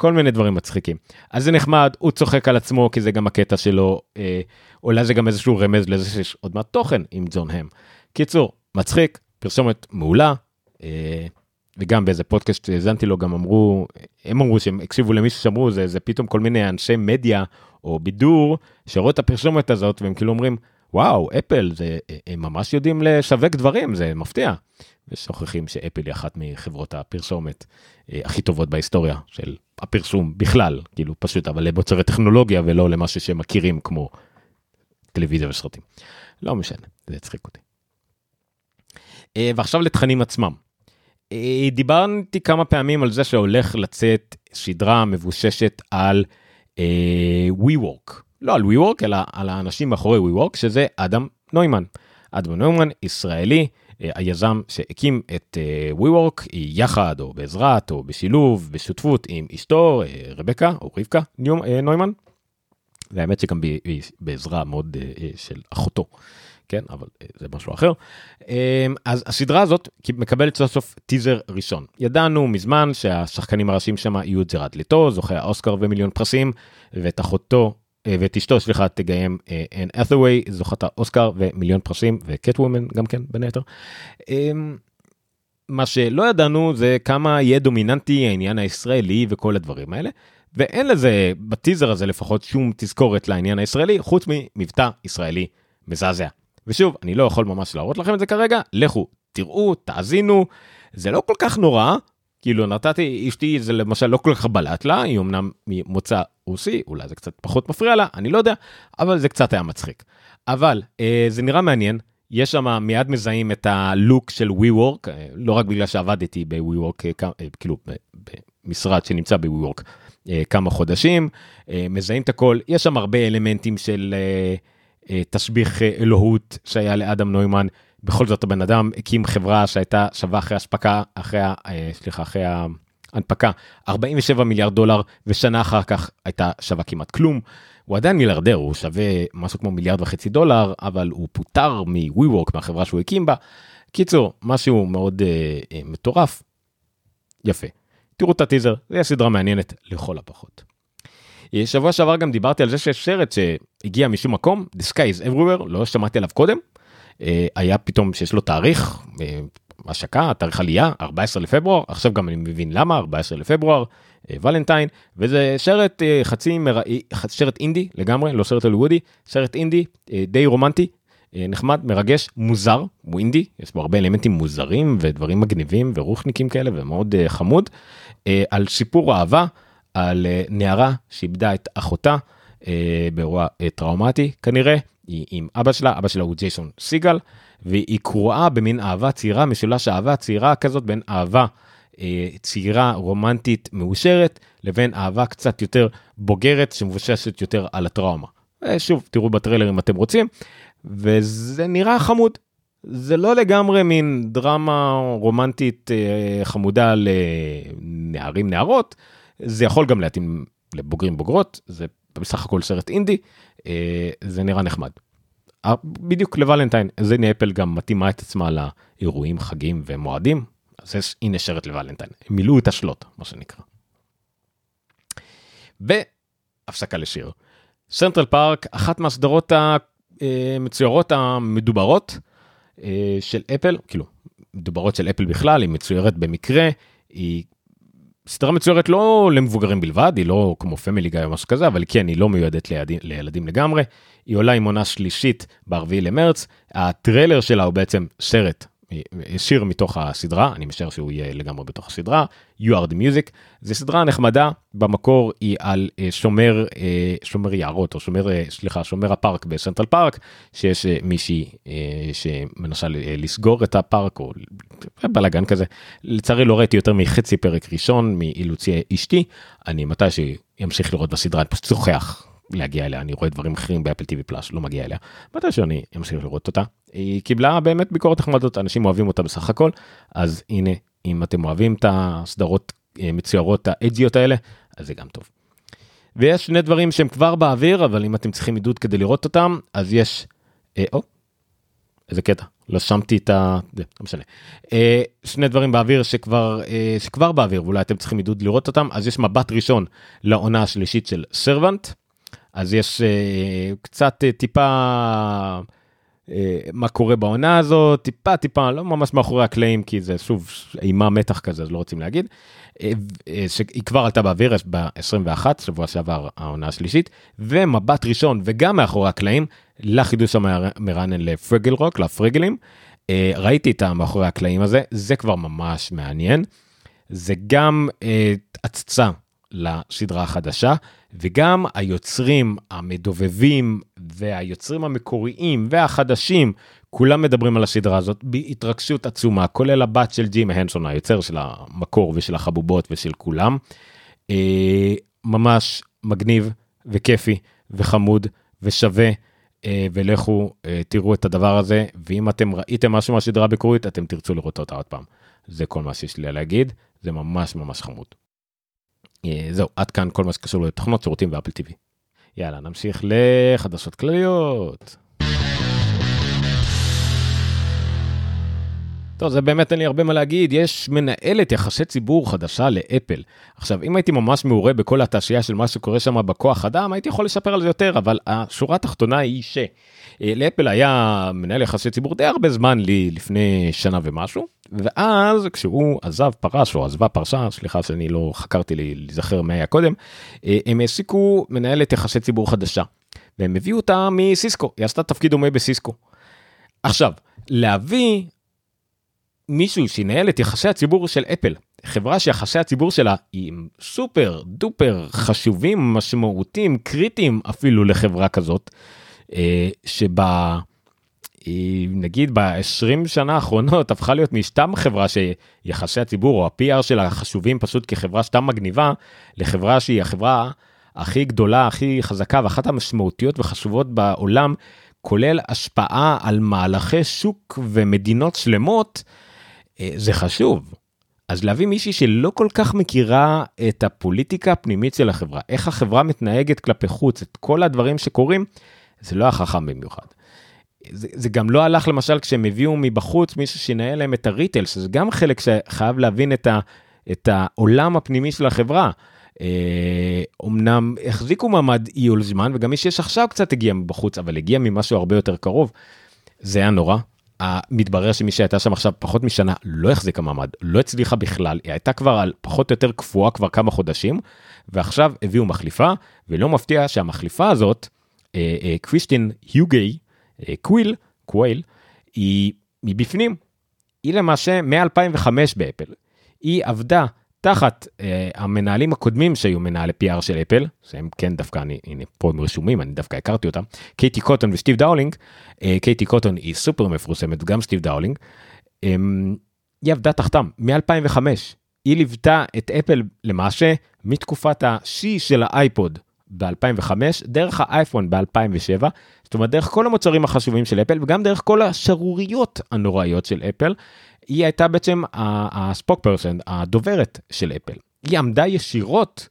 כל מיני דברים מצחיקים. אז זה נחמד, הוא צוחק על עצמו כי זה גם הקטע שלו, אה, אולי זה גם איזשהו רמז לזה שיש עוד מעט תוכן עם ג'ון הם. קיצור, מצחיק, פרסומת מעולה, אה, וגם באיזה פודקאסט שהאזנתי לו גם אמרו, הם אמרו שהם הקשיבו למישהו שאמרו, זה, זה פתאום כל מיני אנשי מדיה או בידור שראו את הפרסומת הזאת והם כאילו אומרים, וואו, אפל, זה, הם ממש יודעים לשווק דברים, זה מפתיע. ושוכחים שאפל היא אחת מחברות הפרסומת אה, הכי טובות בהיסטוריה של הפרסום בכלל, כאילו פשוט, אבל למוצרי טכנולוגיה ולא למשהו שמכירים כמו טלוויזיה וסרטים. לא משנה, זה יצחיק אותי. אה, ועכשיו לתכנים עצמם. אה, דיברתי כמה פעמים על זה שהולך לצאת סדרה מבוששת על וורק. לא על וורק אלא על האנשים מאחורי וורק שזה אדם נוימן. אדם נוימן ישראלי אה, היזם שהקים את uh, וורק יחד או בעזרת או בשילוב בשותפות עם אשתו uh, רבקה או רבקה נוימן. והאמת שגם בעזרה מאוד של אחותו. כן אבל זה משהו אחר. אז הסדרה הזאת מקבלת סוף סוף טיזר ראשון ידענו מזמן שהשחקנים הראשיים שם יהיו את ג'רד לטו זוכה האוסקר ומיליון פרסים ואת אחותו ואת אשתו סליחה תגיים אן האת'ווי זוכת האוסקר ומיליון פרסים ו-Catwoman גם כן בין היתר. מה שלא ידענו זה כמה יהיה דומיננטי העניין הישראלי וכל הדברים האלה. ואין לזה בטיזר הזה לפחות שום תזכורת לעניין הישראלי חוץ ממבטא ישראלי מזעזע. ושוב, אני לא יכול ממש להראות לכם את זה כרגע, לכו, תראו, תאזינו, זה לא כל כך נורא, כאילו נתתי, אשתי זה למשל לא כל כך בלט לה, היא אמנם ממוצא רוסי, אולי זה קצת פחות מפריע לה, אני לא יודע, אבל זה קצת היה מצחיק. אבל אה, זה נראה מעניין, יש שם מיד מזהים את הלוק של WeWork, אה, לא רק בגלל שעבדתי ב-WeWork, אה, אה, כאילו במשרד שנמצא ב-WeWork אה, כמה חודשים, אה, מזהים את הכל, יש שם הרבה אלמנטים של... אה, אה, תשביח אה, אלוהות שהיה לאדם נוימן. בכל זאת הבן אדם הקים חברה שהייתה שווה אחרי השפקה, אחרי, אה, סליחה, אחרי ההנפקה 47 מיליארד דולר, ושנה אחר כך הייתה שווה כמעט כלום. הוא עדיין מיליארדר, הוא שווה משהו כמו מיליארד וחצי דולר, אבל הוא פוטר מ-WeWork, מהחברה שהוא הקים בה. קיצור, משהו מאוד אה, אה, מטורף. יפה. תראו את הטיזר, זו סדרה מעניינת לכל הפחות. שבוע שעבר גם דיברתי על זה שיש סרט שהגיע משום מקום, The Sky is Everywhere, לא שמעתי עליו קודם. אה, היה פתאום שיש לו תאריך, אה, השקה, תאריך עלייה, 14 לפברואר, עכשיו גם אני מבין למה, 14 לפברואר, אה, ולנטיין, וזה סרט חצי מראי, סרט אינדי לגמרי, לא סרט הוליוודי, סרט אינדי די רומנטי, נחמד, מרגש, מוזר, הוא אינדי, יש בו הרבה אלמנטים מוזרים ודברים מגניבים ורוחניקים כאלה ומאוד חמוד, על סיפור אהבה. על אה, נערה שאיבדה את אחותה אה, באירוע אה, טראומטי כנראה, היא עם אבא שלה, אבא שלה הוא ג'ייסון סיגל, והיא קרואה במין אהבה צעירה, משולש אהבה צעירה כזאת בין אהבה צעירה רומנטית מאושרת לבין אהבה קצת יותר בוגרת שמבוששת יותר על הטראומה. שוב, תראו בטריילר אם אתם רוצים, וזה נראה חמוד. זה לא לגמרי מין דרמה רומנטית חמודה לנערים נערות, זה יכול גם להתאים לבוגרים בוגרות זה בסך הכל סרט אינדי אה, זה נראה נחמד. אה, בדיוק לוולנטיין הנה אפל גם מתאימה את עצמה לאירועים חגים ומועדים אז יש, הנה שרת לוולנטיין מילאו את השלוט מה שנקרא. והפסקה לשיר. Central Park אחת מהסדרות המצוירות המדוברות של אפל כאילו מדוברות של אפל בכלל היא מצוירת במקרה היא סדרה מצוירת לא למבוגרים בלבד, היא לא כמו Family Guy או משהו כזה, אבל כן, היא לא מיועדת לילדים, לילדים לגמרי. היא עולה עם עונה שלישית ב-4 למרץ, הטריילר שלה הוא בעצם סרט שיר מתוך הסדרה, אני משער שהוא יהיה לגמרי בתוך הסדרה, You are the music, זה סדרה נחמדה, במקור היא על אה, שומר, אה, שומר יערות, או שומר, אה, סליחה, שומר הפארק בסנטרל פארק, שיש מישהי שמנסה לסגור את הפארק, או בלאגן כזה. לצערי לא ראיתי יותר מחצי פרק ראשון מאילוצי אשתי, אני מתי שימשיך לראות בסדרה, אני פשוט שוכח להגיע אליה אני רואה דברים אחרים באפל טיווי פלאס לא מגיע אליה. מתי שאני אמשיך לראות אותה היא קיבלה באמת ביקורת נחמדות אנשים אוהבים אותה בסך הכל אז הנה אם אתם אוהבים את הסדרות אה, מצוירות האג'יות האלה אז זה גם טוב. ויש שני דברים שהם כבר באוויר אבל אם אתם צריכים עידוד כדי לראות אותם אז יש. אה, או, איזה קטע לא שמתי את ה... זה, לא משנה. אה, שני דברים באוויר שכבר אה, שכבר באוויר ואולי אתם צריכים עידוד לראות אותם אז יש מבט ראשון לעונה השלישית של סרוונט. אז יש uh, קצת uh, טיפה מה קורה בעונה הזאת, טיפה טיפה, לא ממש מאחורי הקלעים, כי זה שוב אימה מתח כזה, אז לא רוצים להגיד. Uh, uh, שהיא כבר עלתה באוויר ב-21, שבוע שעבר העונה השלישית, ומבט ראשון וגם מאחורי הקלעים לחידוש המרענן לפרגל רוק, לפרגלים. Uh, ראיתי את המאחורי הקלעים הזה, זה כבר ממש מעניין. זה גם הצצה לסדרה החדשה, וגם היוצרים המדובבים והיוצרים המקוריים והחדשים, כולם מדברים על הסדרה הזאת בהתרגשות עצומה, כולל הבת של ג'ים הנסון, היוצר של המקור ושל החבובות ושל כולם. אה, ממש מגניב וכיפי וחמוד ושווה. אה, ולכו אה, תראו את הדבר הזה ואם אתם ראיתם משהו מהסדרה המקורית אתם תרצו לראות אותה עוד פעם. זה כל מה שיש לי להגיד זה ממש ממש חמוד. אה, זהו, עד כאן כל מה שקשור לתוכנות, שירותים ואפל טיווי. יאללה, נמשיך לחדשות כלליות. טוב, זה באמת אין לי הרבה מה להגיד, יש מנהלת יחסי ציבור חדשה לאפל. עכשיו, אם הייתי ממש מעורה בכל התעשייה של מה שקורה שם בכוח אדם, הייתי יכול לספר על זה יותר, אבל השורה התחתונה היא שלאפל היה מנהל יחסי ציבור די הרבה זמן לי לפני שנה ומשהו, ואז כשהוא עזב פרש או עזבה פרשה, סליחה שאני לא חקרתי להיזכר מה היה קודם, אה, הם העסיקו מנהלת יחסי ציבור חדשה, והם הביאו אותה מסיסקו, היא עשתה תפקיד דומה בסיסקו. עכשיו, להביא מישהו שינהל את יחסי הציבור של אפל, חברה שיחסי הציבור שלה הם סופר דופר חשובים, משמעותיים, קריטיים אפילו לחברה כזאת, אה, שבה נגיד ב-20 שנה האחרונות הפכה להיות משתם חברה שיחסי הציבור או ה-PR שלה חשובים פשוט כחברה סתם מגניבה, לחברה שהיא החברה הכי גדולה, הכי חזקה ואחת המשמעותיות וחשובות בעולם, כולל השפעה על מהלכי שוק ומדינות שלמות. אה, זה חשוב. אז להביא מישהי שלא כל כך מכירה את הפוליטיקה הפנימית של החברה, איך החברה מתנהגת כלפי חוץ, את כל הדברים שקורים, זה לא החכם במיוחד. זה, זה גם לא הלך למשל כשהם הביאו מבחוץ מישהו שינהל להם את הריטל, שזה גם חלק שחייב להבין את, ה, את העולם הפנימי של החברה. אה, אומנם החזיקו מעמד איול זמן וגם מי שיש עכשיו קצת הגיע מבחוץ אבל הגיע ממשהו הרבה יותר קרוב. זה היה נורא מתברר שמי שהייתה שם עכשיו פחות משנה לא החזיקה מעמד, לא הצליחה בכלל, היא הייתה כבר על פחות או יותר קפואה כבר כמה חודשים, ועכשיו הביאו מחליפה, ולא מפתיע שהמחליפה הזאת, אה, אה, קריסטין היוגט, אה, קווייל, קווייל, היא מבפנים. היא למעשה מ-2005 באפל. היא עבדה תחת אה, המנהלים הקודמים שהיו מנהלי PR של אפל, שהם כן דווקא, אני, הנה פה הם רשומים, אני דווקא הכרתי אותם, קייטי קוטון וסטיב דאולינג, אה, קייטי קוטון היא סופר מפורסמת, גם סטיב דאולינג, אה, היא עבדה תחתם מ-2005, היא ליוותה את אפל למעשה מתקופת השיא של האייפוד ב-2005, דרך האייפון ב-2007, זאת אומרת דרך כל המוצרים החשובים של אפל וגם דרך כל השערוריות הנוראיות של אפל. היא הייתה בעצם הספוק פרסן, הדוברת של אפל. היא עמדה ישירות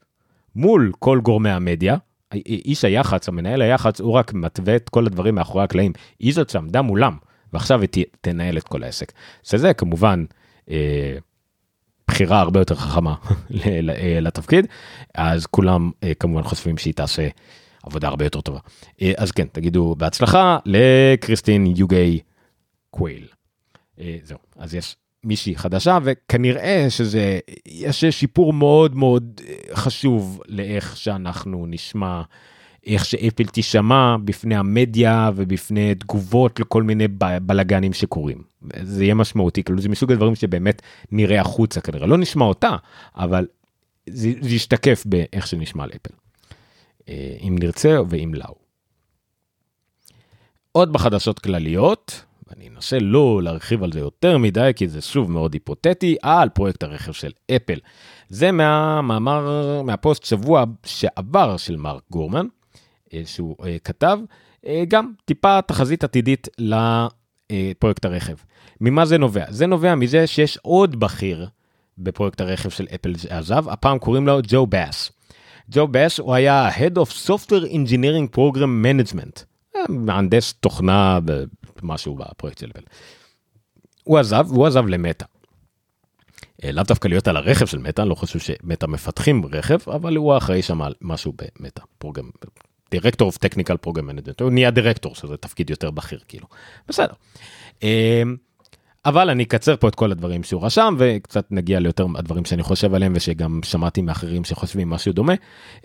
מול כל גורמי המדיה. איש היח"צ, המנהל היח"צ, הוא רק מתווה את כל הדברים מאחורי הקלעים. היא זאת שעמדה מולם, ועכשיו היא תנהל את כל העסק. שזה כמובן אה, בחירה הרבה יותר חכמה אה, לתפקיד, אז כולם אה, כמובן חושבים שהיא תעשה עבודה הרבה יותר טובה. אה, אז כן, תגידו בהצלחה לקריסטין יוגי קווייל. זהו, אז יש מישהי חדשה וכנראה שזה יש שיפור מאוד מאוד חשוב לאיך שאנחנו נשמע איך שאפל תישמע בפני המדיה ובפני תגובות לכל מיני בלאגנים שקורים. זה יהיה משמעותי, כאילו זה מסוג הדברים שבאמת נראה החוצה כנראה, לא נשמע אותה, אבל זה, ישתקף באיך שנשמע על אפל. אה, אם נרצה ואם לאו. עוד בחדשות כלליות, אנסה לא להרחיב על זה יותר מדי, כי זה שוב מאוד היפותטי, על פרויקט הרכב של אפל. זה מהמאמר, מהפוסט שבוע שעבר של מרק גורמן, אה, שהוא אה, כתב, אה, גם טיפה תחזית עתידית לפרויקט הרכב. ממה זה נובע? זה נובע מזה שיש עוד בכיר בפרויקט הרכב של אפל שעזב, הפעם קוראים לו ג'ו באס. ג'ו באס הוא היה Head of Software Engineering Program Management, מהנדס תוכנה במשהו בפרויקט של אפל. הוא עזב, והוא עזב למטא. לאו דווקא להיות על הרכב של מטא, אני לא חושב שמטא מפתחים רכב, אבל הוא אחראי שם על משהו במטא, Program, Director of Technical Program Management, הוא נהיה דירקטור שזה תפקיד יותר בכיר כאילו, בסדר. אמ, אבל אני אקצר פה את כל הדברים שהוא רשם וקצת נגיע ליותר הדברים שאני חושב עליהם ושגם שמעתי מאחרים שחושבים משהו דומה.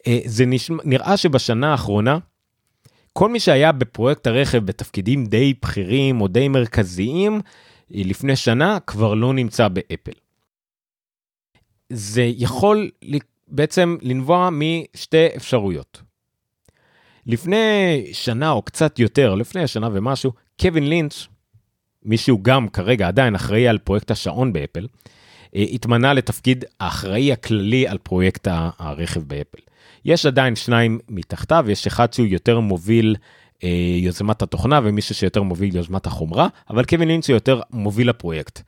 אה, זה נשמע, נראה שבשנה האחרונה כל מי שהיה בפרויקט הרכב בתפקידים די בכירים או די מרכזיים אה, לפני שנה כבר לא נמצא באפל. זה יכול בעצם לנבוע משתי אפשרויות. לפני שנה או קצת יותר, לפני שנה ומשהו, קווין לינץ', מישהו גם כרגע עדיין אחראי על פרויקט השעון באפל, התמנה לתפקיד האחראי הכללי על פרויקט הרכב באפל. יש עדיין שניים מתחתיו, יש אחד שהוא יותר מוביל אה, יוזמת התוכנה ומישהו שיותר מוביל יוזמת החומרה, אבל קווין לינץ' הוא יותר מוביל הפרויקט.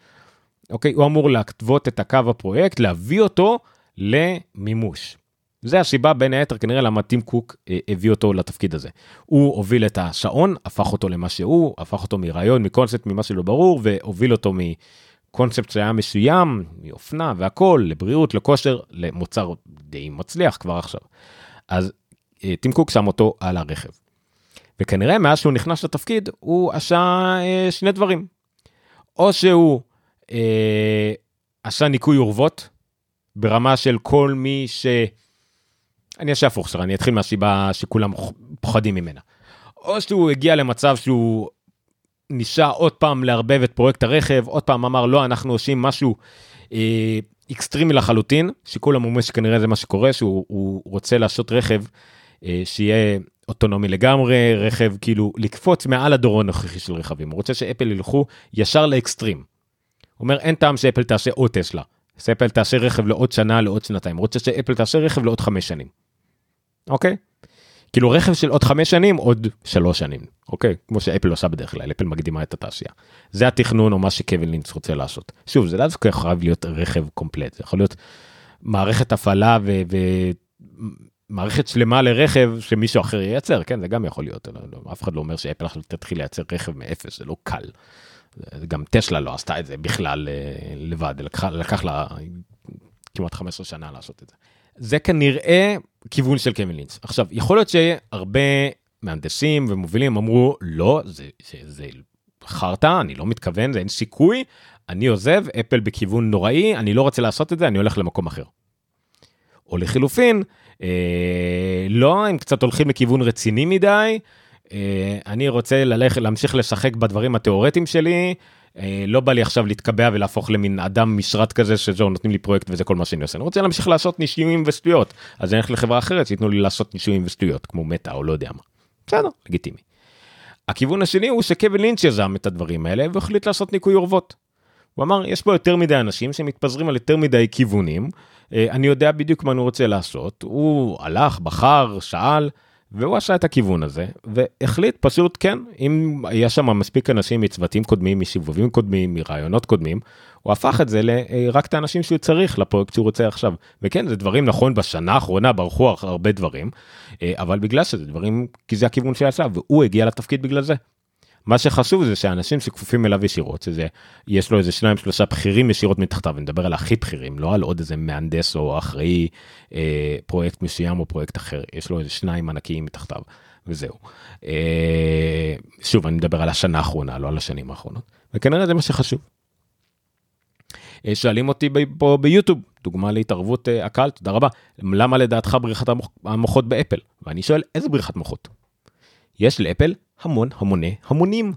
אוקיי, הוא אמור להתוות את הקו הפרויקט, להביא אותו למימוש. זה הסיבה בין היתר כנראה למה טים קוק אה, הביא אותו לתפקיד הזה. הוא הוביל את השעון, הפך אותו למה שהוא, הפך אותו מרעיון, מקונספט, ממה שלא ברור, והוביל אותו מקונספט שהיה מסוים, מאופנה והכל, לבריאות, לכושר, למוצר די מצליח כבר עכשיו. אז אה, טים קוק שם אותו על הרכב. וכנראה מאז שהוא נכנס לתפקיד הוא עשה אה, שני דברים. או שהוא אה, עשה ניקוי אורוות ברמה של כל מי ש... אני אעשה הפוך שלך, אני אתחיל מהסיבה שכולם פוחדים ממנה. או שהוא הגיע למצב שהוא ניסה עוד פעם לערבב את פרויקט הרכב, עוד פעם אמר לא, אנחנו עושים משהו אה, אקסטרימי לחלוטין, שכולם אומרים שכנראה זה מה שקורה, שהוא רוצה לעשות רכב אה, שיהיה אוטונומי לגמרי, רכב כאילו לקפוץ מעל הדור הנוכחי של רכבים. הוא רוצה שאפל ילכו ישר לאקסטרים. הוא אומר אין טעם שאפל תעשה עוד טסלה. שאפל תעשה רכב לעוד שנה, לעוד שנתיים. רוצה שאפל תעשה רכב לעוד חמש שנים. אוקיי? כאילו רכב של עוד חמש שנים עוד שלוש שנים. אוקיי? כמו שאפל עושה בדרך כלל אפל מקדימה את התעשייה. זה התכנון או מה שקווין לינץ רוצה לעשות. שוב זה לא דווקא חייב להיות רכב קומפלט זה יכול להיות מערכת הפעלה ומערכת שלמה לרכב שמישהו אחר ייצר. כן זה גם יכול להיות לא, לא, אף אחד לא אומר שאפל עכשיו תתחיל לייצר רכב מאפס זה לא קל. גם טסלה לא עשתה את זה בכלל אה, לבד לקח, לקח לה כמעט 15 שנה לעשות את זה. זה כנראה כיוון של קווין לינץ. עכשיו, יכול להיות שהרבה מהנדסים ומובילים אמרו, לא, זה, זה, זה חרטא, אני לא מתכוון, זה אין סיכוי, אני עוזב, אפל בכיוון נוראי, אני לא רוצה לעשות את זה, אני הולך למקום אחר. או לחילופין, אה, לא, הם קצת הולכים לכיוון רציני מדי, אה, אני רוצה ללכת, להמשיך לשחק בדברים התיאורטיים שלי, לא בא לי עכשיו להתקבע ולהפוך למין אדם משרת כזה שזהו נותנים לי פרויקט וזה כל מה שאני עושה אני רוצה להמשיך לעשות נישואים ושטויות אז אני אלך לחברה אחרת שייתנו לי לעשות נישואים ושטויות כמו מטא או לא יודע מה. בסדר לגיטימי. הכיוון השני הוא שקווין לינץ' יזם את הדברים האלה והחליט לעשות ניקוי אורוות. הוא אמר יש פה יותר מדי אנשים שמתפזרים על יותר מדי כיוונים אה, אני יודע בדיוק מה אני רוצה לעשות הוא הלך בחר שאל והוא עשה את הכיוון הזה, והחליט פשוט, כן, אם יש שם מספיק אנשים מצוותים קודמים, משיבובים קודמים, מרעיונות קודמים, הוא הפך את זה לרק את האנשים שהוא צריך לפרויקט שהוא רוצה עכשיו. וכן, זה דברים נכון, בשנה האחרונה ברחו הרבה דברים, אה, אבל בגלל שזה דברים, כי זה הכיוון שעשה, והוא הגיע לתפקיד בגלל זה. מה שחשוב זה שאנשים שכפופים אליו ישירות, שזה, יש לו איזה שניים שלושה בכירים ישירות מתחתיו, אני מדבר על הכי בכירים, לא על עוד איזה מהנדס או אחראי אה, פרויקט מסוים או פרויקט אחר, יש לו איזה שניים ענקיים מתחתיו, וזהו. אה, שוב, אני מדבר על השנה האחרונה, לא על השנים האחרונות, וכנראה זה מה שחשוב. אה, שואלים אותי פה ביוטיוב, דוגמה להתערבות אה, הקהל, תודה רבה, למה לדעתך בריחת המוחות באפל? ואני שואל, איזה בריחת מוחות? יש לאפל המון המוני המונים,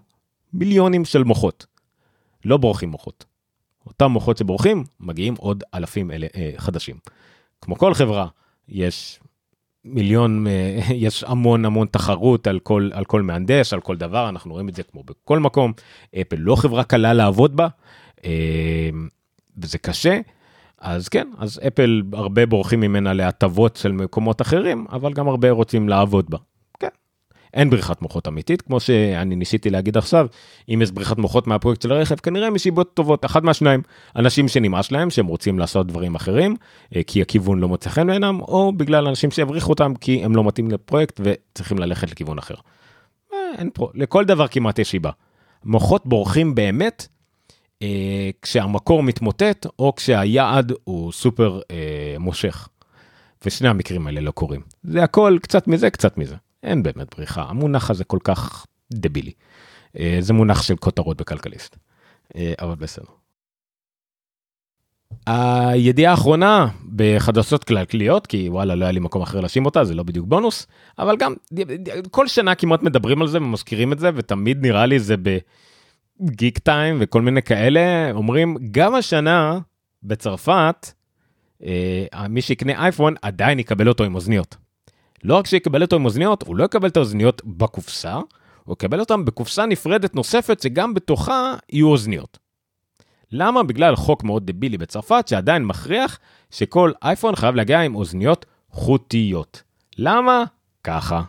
מיליונים של מוחות. לא בורחים מוחות. אותם מוחות שבורחים, מגיעים עוד אלפים אלה, אה, חדשים. כמו כל חברה, יש מיליון, אה, יש המון המון תחרות על כל, על כל מהנדס, על כל דבר, אנחנו רואים את זה כמו בכל מקום. אפל לא חברה קלה לעבוד בה, אה, וזה קשה. אז כן, אז אפל הרבה בורחים ממנה להטבות של מקומות אחרים, אבל גם הרבה רוצים לעבוד בה. אין בריחת מוחות אמיתית, כמו שאני ניסיתי להגיד עכשיו, אם יש בריחת מוחות מהפרויקט של הרכב, כנראה מסיבות טובות, אחת מהשניים, אנשים שנמאס להם, שהם רוצים לעשות דברים אחרים, אה, כי הכיוון לא מוצא חן בעינם, או בגלל אנשים שיבריחו אותם כי הם לא מתאים לפרויקט וצריכים ללכת לכיוון אחר. אה, אין פה, לכל דבר כמעט יש שיבה. מוחות בורחים באמת אה, כשהמקור מתמוטט, או כשהיעד הוא סופר אה, מושך. ושני המקרים האלה לא קורים. זה הכל קצת מזה, קצת מזה. אין באמת בריחה, המונח הזה כל כך דבילי. אה, זה מונח של כותרות בכלכליסט, אה, אבל בסדר. הידיעה האחרונה בחדשות כלכליות, כי וואלה לא היה לי מקום אחר להאשים אותה, זה לא בדיוק בונוס, אבל גם כל שנה כמעט מדברים על זה ומזכירים את זה, ותמיד נראה לי זה בגיק טיים וכל מיני כאלה, אומרים גם השנה בצרפת, אה, מי שיקנה אייפון עדיין יקבל אותו עם אוזניות. לא רק שיקבל אותו עם אוזניות, הוא לא יקבל את האוזניות בקופסה, הוא יקבל אותם בקופסה נפרדת נוספת שגם בתוכה יהיו אוזניות. למה? בגלל חוק מאוד דבילי בצרפת שעדיין מכריח שכל אייפון חייב להגיע עם אוזניות חוטיות. למה? ככה.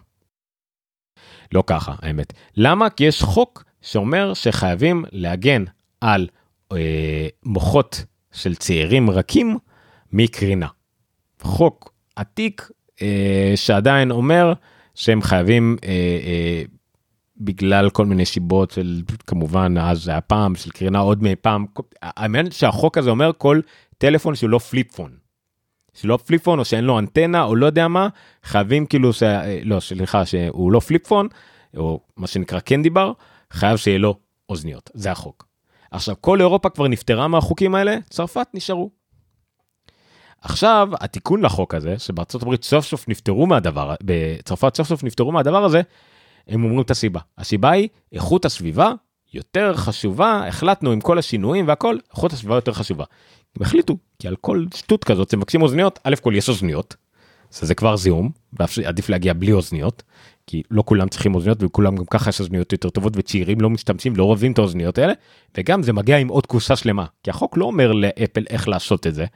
לא ככה, האמת. למה? כי יש חוק שאומר שחייבים להגן על אה, מוחות של צעירים רכים מקרינה. חוק עתיק שעדיין אומר שהם חייבים אה, אה, בגלל כל מיני סיבות של כמובן אז זה היה פעם של קרינה עוד מפעם. האמת שהחוק הזה אומר כל טלפון שהוא לא flip phone. שלא flip phone או שאין לו אנטנה או לא יודע מה חייבים כאילו ש... לא סליחה שהוא לא flip phone או מה שנקרא candy bar חייב שיהיה לו אוזניות זה החוק. עכשיו כל אירופה כבר נפטרה מהחוקים האלה צרפת נשארו. עכשיו התיקון לחוק הזה שבארצות הברית סוף סוף נפטרו מהדבר בצרפת סוף סוף נפטרו מהדבר הזה. הם אומרים את הסיבה הסיבה היא איכות הסביבה יותר חשובה החלטנו עם כל השינויים והכל איכות הסביבה יותר חשובה. הם החליטו כי על כל שטות כזאת שמבקשים אוזניות א' כל יש אוזניות. זה כבר זיהום ועדיף להגיע בלי אוזניות כי לא כולם צריכים אוזניות וכולם גם ככה יש אוזניות יותר טובות וצעירים לא משתמשים לא אוהבים את האוזניות האלה וגם זה מגיע עם עוד קופסה שלמה כי החוק לא אומר לאפל איך לעשות את זה.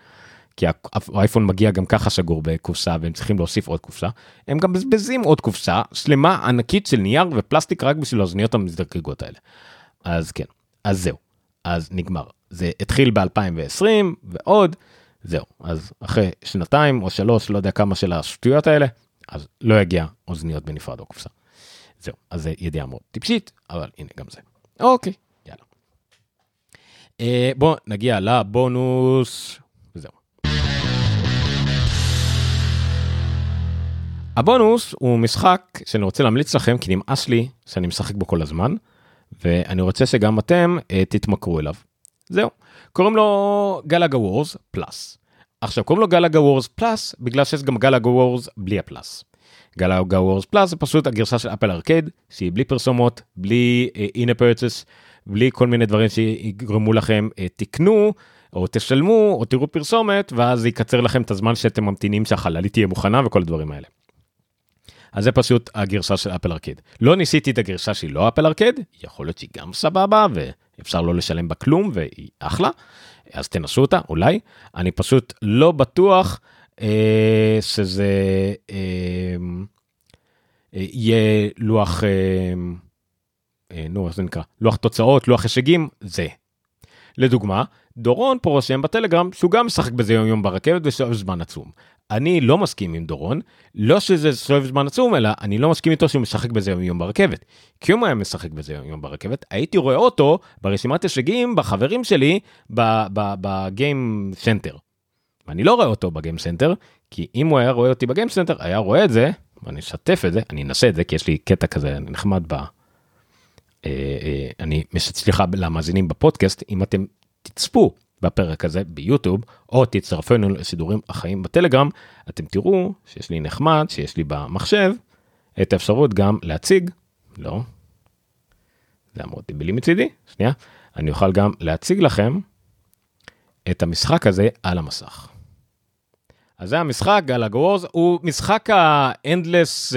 כי האייפון מגיע גם ככה סגור בקופסה והם צריכים להוסיף עוד קופסה, הם גם מבזבזים עוד קופסה שלמה ענקית של נייר ופלסטיק רק בשביל האוזניות המזדקגות האלה. אז כן, אז זהו, אז נגמר. זה התחיל ב-2020 ועוד, זהו, אז אחרי שנתיים או שלוש, לא יודע כמה של השטויות האלה, אז לא יגיע אוזניות בנפרד או קופסה. זהו, אז זה ידיעה מאוד טיפשית, אבל הנה גם זה. אוקיי, יאללה. אה, בואו נגיע לבונוס הבונוס הוא משחק שאני רוצה להמליץ לכם כי נמאס לי שאני משחק בו כל הזמן ואני רוצה שגם אתם uh, תתמכרו אליו. זהו. קוראים לו גלגה וורס פלאס. עכשיו קוראים לו גלגה וורס פלאס בגלל שיש גם גלגה וורס בלי הפלאס. גלגה וורס פלאס זה פשוט הגרסה של אפל ארקד שהיא בלי פרסומות בלי הנה uh, פרצס בלי כל מיני דברים שיגרמו לכם uh, תקנו או תשלמו או תראו פרסומת ואז יקצר לכם את הזמן שאתם ממתינים שהחללית תהיה מוכנה וכל הדברים האלה. אז זה פשוט הגרשה של אפל ארקד. לא ניסיתי את הגרשה שהיא לא אפל ארקד, יכול להיות שהיא גם סבבה ואפשר לא לשלם בה כלום והיא אחלה, אז תנסו אותה אולי. אני פשוט לא בטוח אה, שזה... אה, יהיה לוח, נו, איך זה נקרא? לוח תוצאות, לוח הישגים, זה. לדוגמה, דורון פה רושם בטלגרם שהוא גם משחק בזה יום יום ברכבת ושואב זמן עצום. אני לא מסכים עם דורון, לא שזה שואב זמן עצום, אלא אני לא מסכים איתו שהוא משחק בזה יום ברכבת. כי אם הוא היה משחק בזה יום ברכבת, הייתי רואה אותו ברשימת הישגים בחברים שלי ב-Game Center. ואני לא רואה אותו ב-Game Center, כי אם הוא היה רואה אותי ב-Game Center, היה רואה את זה, ואני אשתף את זה, אני אנסה את זה, כי יש לי קטע כזה נחמד ב... אה, אה, אני, סליחה למאזינים בפודקאסט, אם אתם תצפו בפרק הזה ביוטיוב, או תצטרפו אלינו לשידורים החיים בטלגרם, אתם תראו שיש לי נחמד, שיש לי במחשב, את האפשרות גם להציג, לא, זה אמור דיבילי מצידי, שנייה, אני אוכל גם להציג לכם את המשחק הזה על המסך. אז זה המשחק, גלאג וורז, הוא משחק האנדלס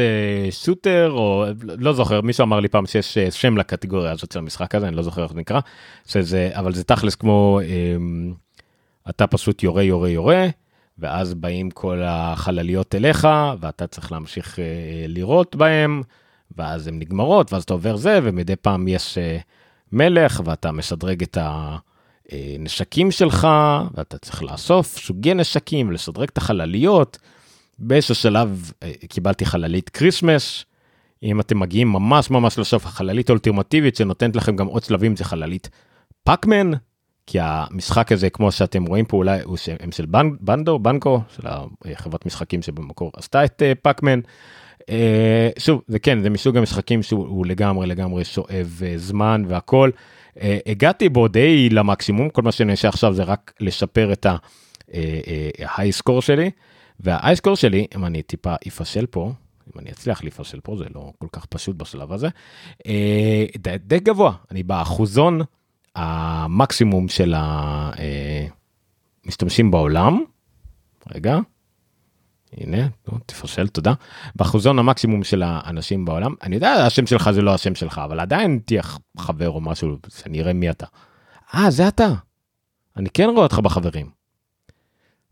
שוטר, אה, או לא זוכר, מישהו אמר לי פעם שיש אה, שם לקטגוריה הזאת של המשחק הזה, אני לא זוכר איך זה נקרא, שזה, אבל זה תכלס כמו, אמ, אתה פשוט יורה, יורה, יורה, ואז באים כל החלליות אליך, ואתה צריך להמשיך אה, לירות בהם, ואז הן נגמרות, ואז אתה עובר זה, ומדי פעם יש מלך, ואתה משדרג את ה... אה, נשקים שלך, ואתה צריך לאסוף סוגי נשקים, לשדרג את החלליות. באיזשהו שלב אה, קיבלתי חללית Christmas. אם אתם מגיעים ממש ממש לסוף, החללית האולטימטיבית שנותנת לכם גם עוד שלבים זה חללית פאקמן, כי המשחק הזה, כמו שאתם רואים פה, אולי הוא הם של בנדו, בנקו, של החברת משחקים שבמקור עשתה את פאקמן. Uh, שוב, זה כן, זה מסוג המשחקים שהוא לגמרי לגמרי שואב uh, זמן והכל. Uh, הגעתי בו די למקסימום, כל מה שאני עושה עכשיו זה רק לשפר את ההייסקור שלי, וההייסקור שלי, אם אני טיפה אפשל פה, אם אני אצליח לפשל פה, זה לא כל כך פשוט בשלב הזה, די, די גבוה, אני באחוזון המקסימום של המשתמשים בעולם. רגע. הנה, תפרשל, תודה. באחוזון המקסימום של האנשים בעולם, אני יודע, השם שלך זה לא השם שלך, אבל עדיין תהיה חבר או משהו, שאני אראה מי אתה. אה, זה אתה. אני כן רואה אותך בחברים.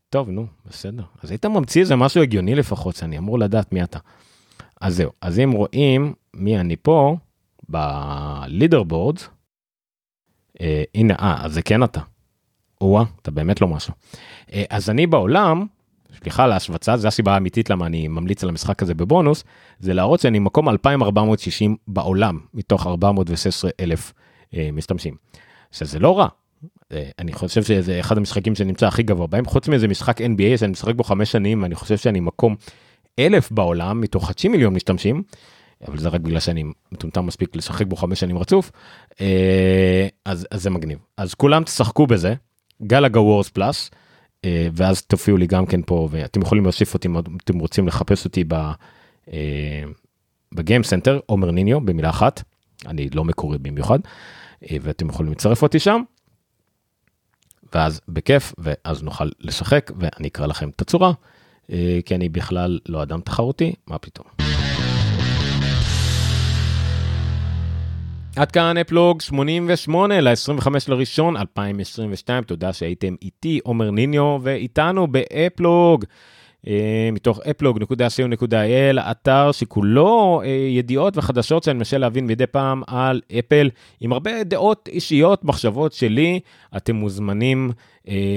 טוב, נו, בסדר. אז היית ממציא איזה משהו הגיוני לפחות, שאני אמור לדעת מי אתה. אז זהו, אז אם רואים מי אני פה, בלידר בורד, אה, הנה, אה, אז זה כן אתה. או אתה באמת לא משהו. אה, אז אני בעולם, סליחה על ההשווצה, זו הסיבה האמיתית למה אני ממליץ על המשחק הזה בבונוס, זה להראות שאני מקום 2460 בעולם, מתוך 416 אלף אה, משתמשים. שזה לא רע, אה, אני חושב שזה אחד המשחקים שנמצא הכי גבוה בהם, חוץ מאיזה משחק NBA שאני משחק בו חמש שנים, אני חושב שאני מקום אלף בעולם מתוך חצי מיליון משתמשים, אבל זה רק בגלל שאני מטומטם מספיק לשחק בו חמש שנים רצוף, אה, אז, אז זה מגניב. אז כולם תשחקו בזה, Galaga Wars Plus. אה, ואז תופיעו לי גם כן פה ואתם יכולים להוסיף אותי אם אתם רוצים לחפש אותי ב Game Center עומר ניניו במילה אחת אני לא מקורי במיוחד אה, ואתם יכולים לצרף אותי שם. ואז בכיף ואז נוכל לשחק ואני אקרא לכם את הצורה אה, כי אני בכלל לא אדם תחרותי מה פתאום. עד כאן אפלוג 88 ל-25 לראשון 2022, תודה שהייתם איתי, עומר ניניו, ואיתנו באפלוג. אה, מתוך אפלוג.co.il, אתר שכולו אה, ידיעות וחדשות שאני מנסה להבין מדי פעם על אפל, עם הרבה דעות אישיות, מחשבות שלי, אתם מוזמנים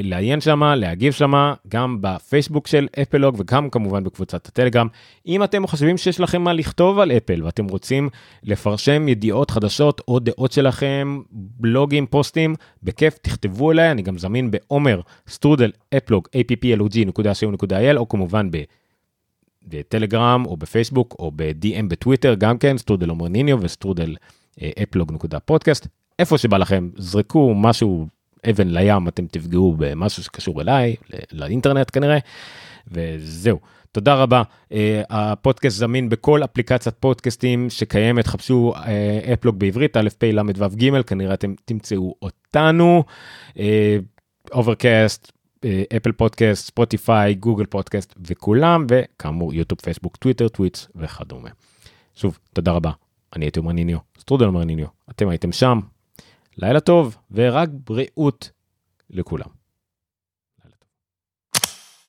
לעיין שם, להגיב שם, גם בפייסבוק של אפלוג וגם כמובן בקבוצת הטלגרם. אם אתם חושבים שיש לכם מה לכתוב על אפל ואתם רוצים לפרסם ידיעות חדשות או דעות שלכם, בלוגים, פוסטים, בכיף תכתבו אליי, אני גם זמין בעומר סטרודל אפלוג, applog.co.il או כמובן ב... בטלגרם או בפייסבוק או ב-DM בטוויטר גם כן, סטרודל עומר ניניו וסטרודל אפלוג נקודה פודקאסט, איפה שבא לכם, זרקו משהו אבן לים אתם תפגעו במשהו שקשור אליי, לאינטרנט כנראה, וזהו. תודה רבה. אה, הפודקאסט זמין בכל אפליקציית פודקאסטים שקיימת, חפשו אפלוג אה, בעברית, א', פ', ל', ו', ג', כנראה אתם תמצאו אותנו. Overcast, Apple Podcast, ספוטיפיי, Google Podcast וכולם, וכאמור יוטיוב, פייסבוק, טוויטר, טוויץ' וכדומה. שוב, תודה רבה. אני הייתי אומר ניניו, סטרודל אומר ניניו, אתם הייתם שם, לילה טוב ורק בריאות לכולם.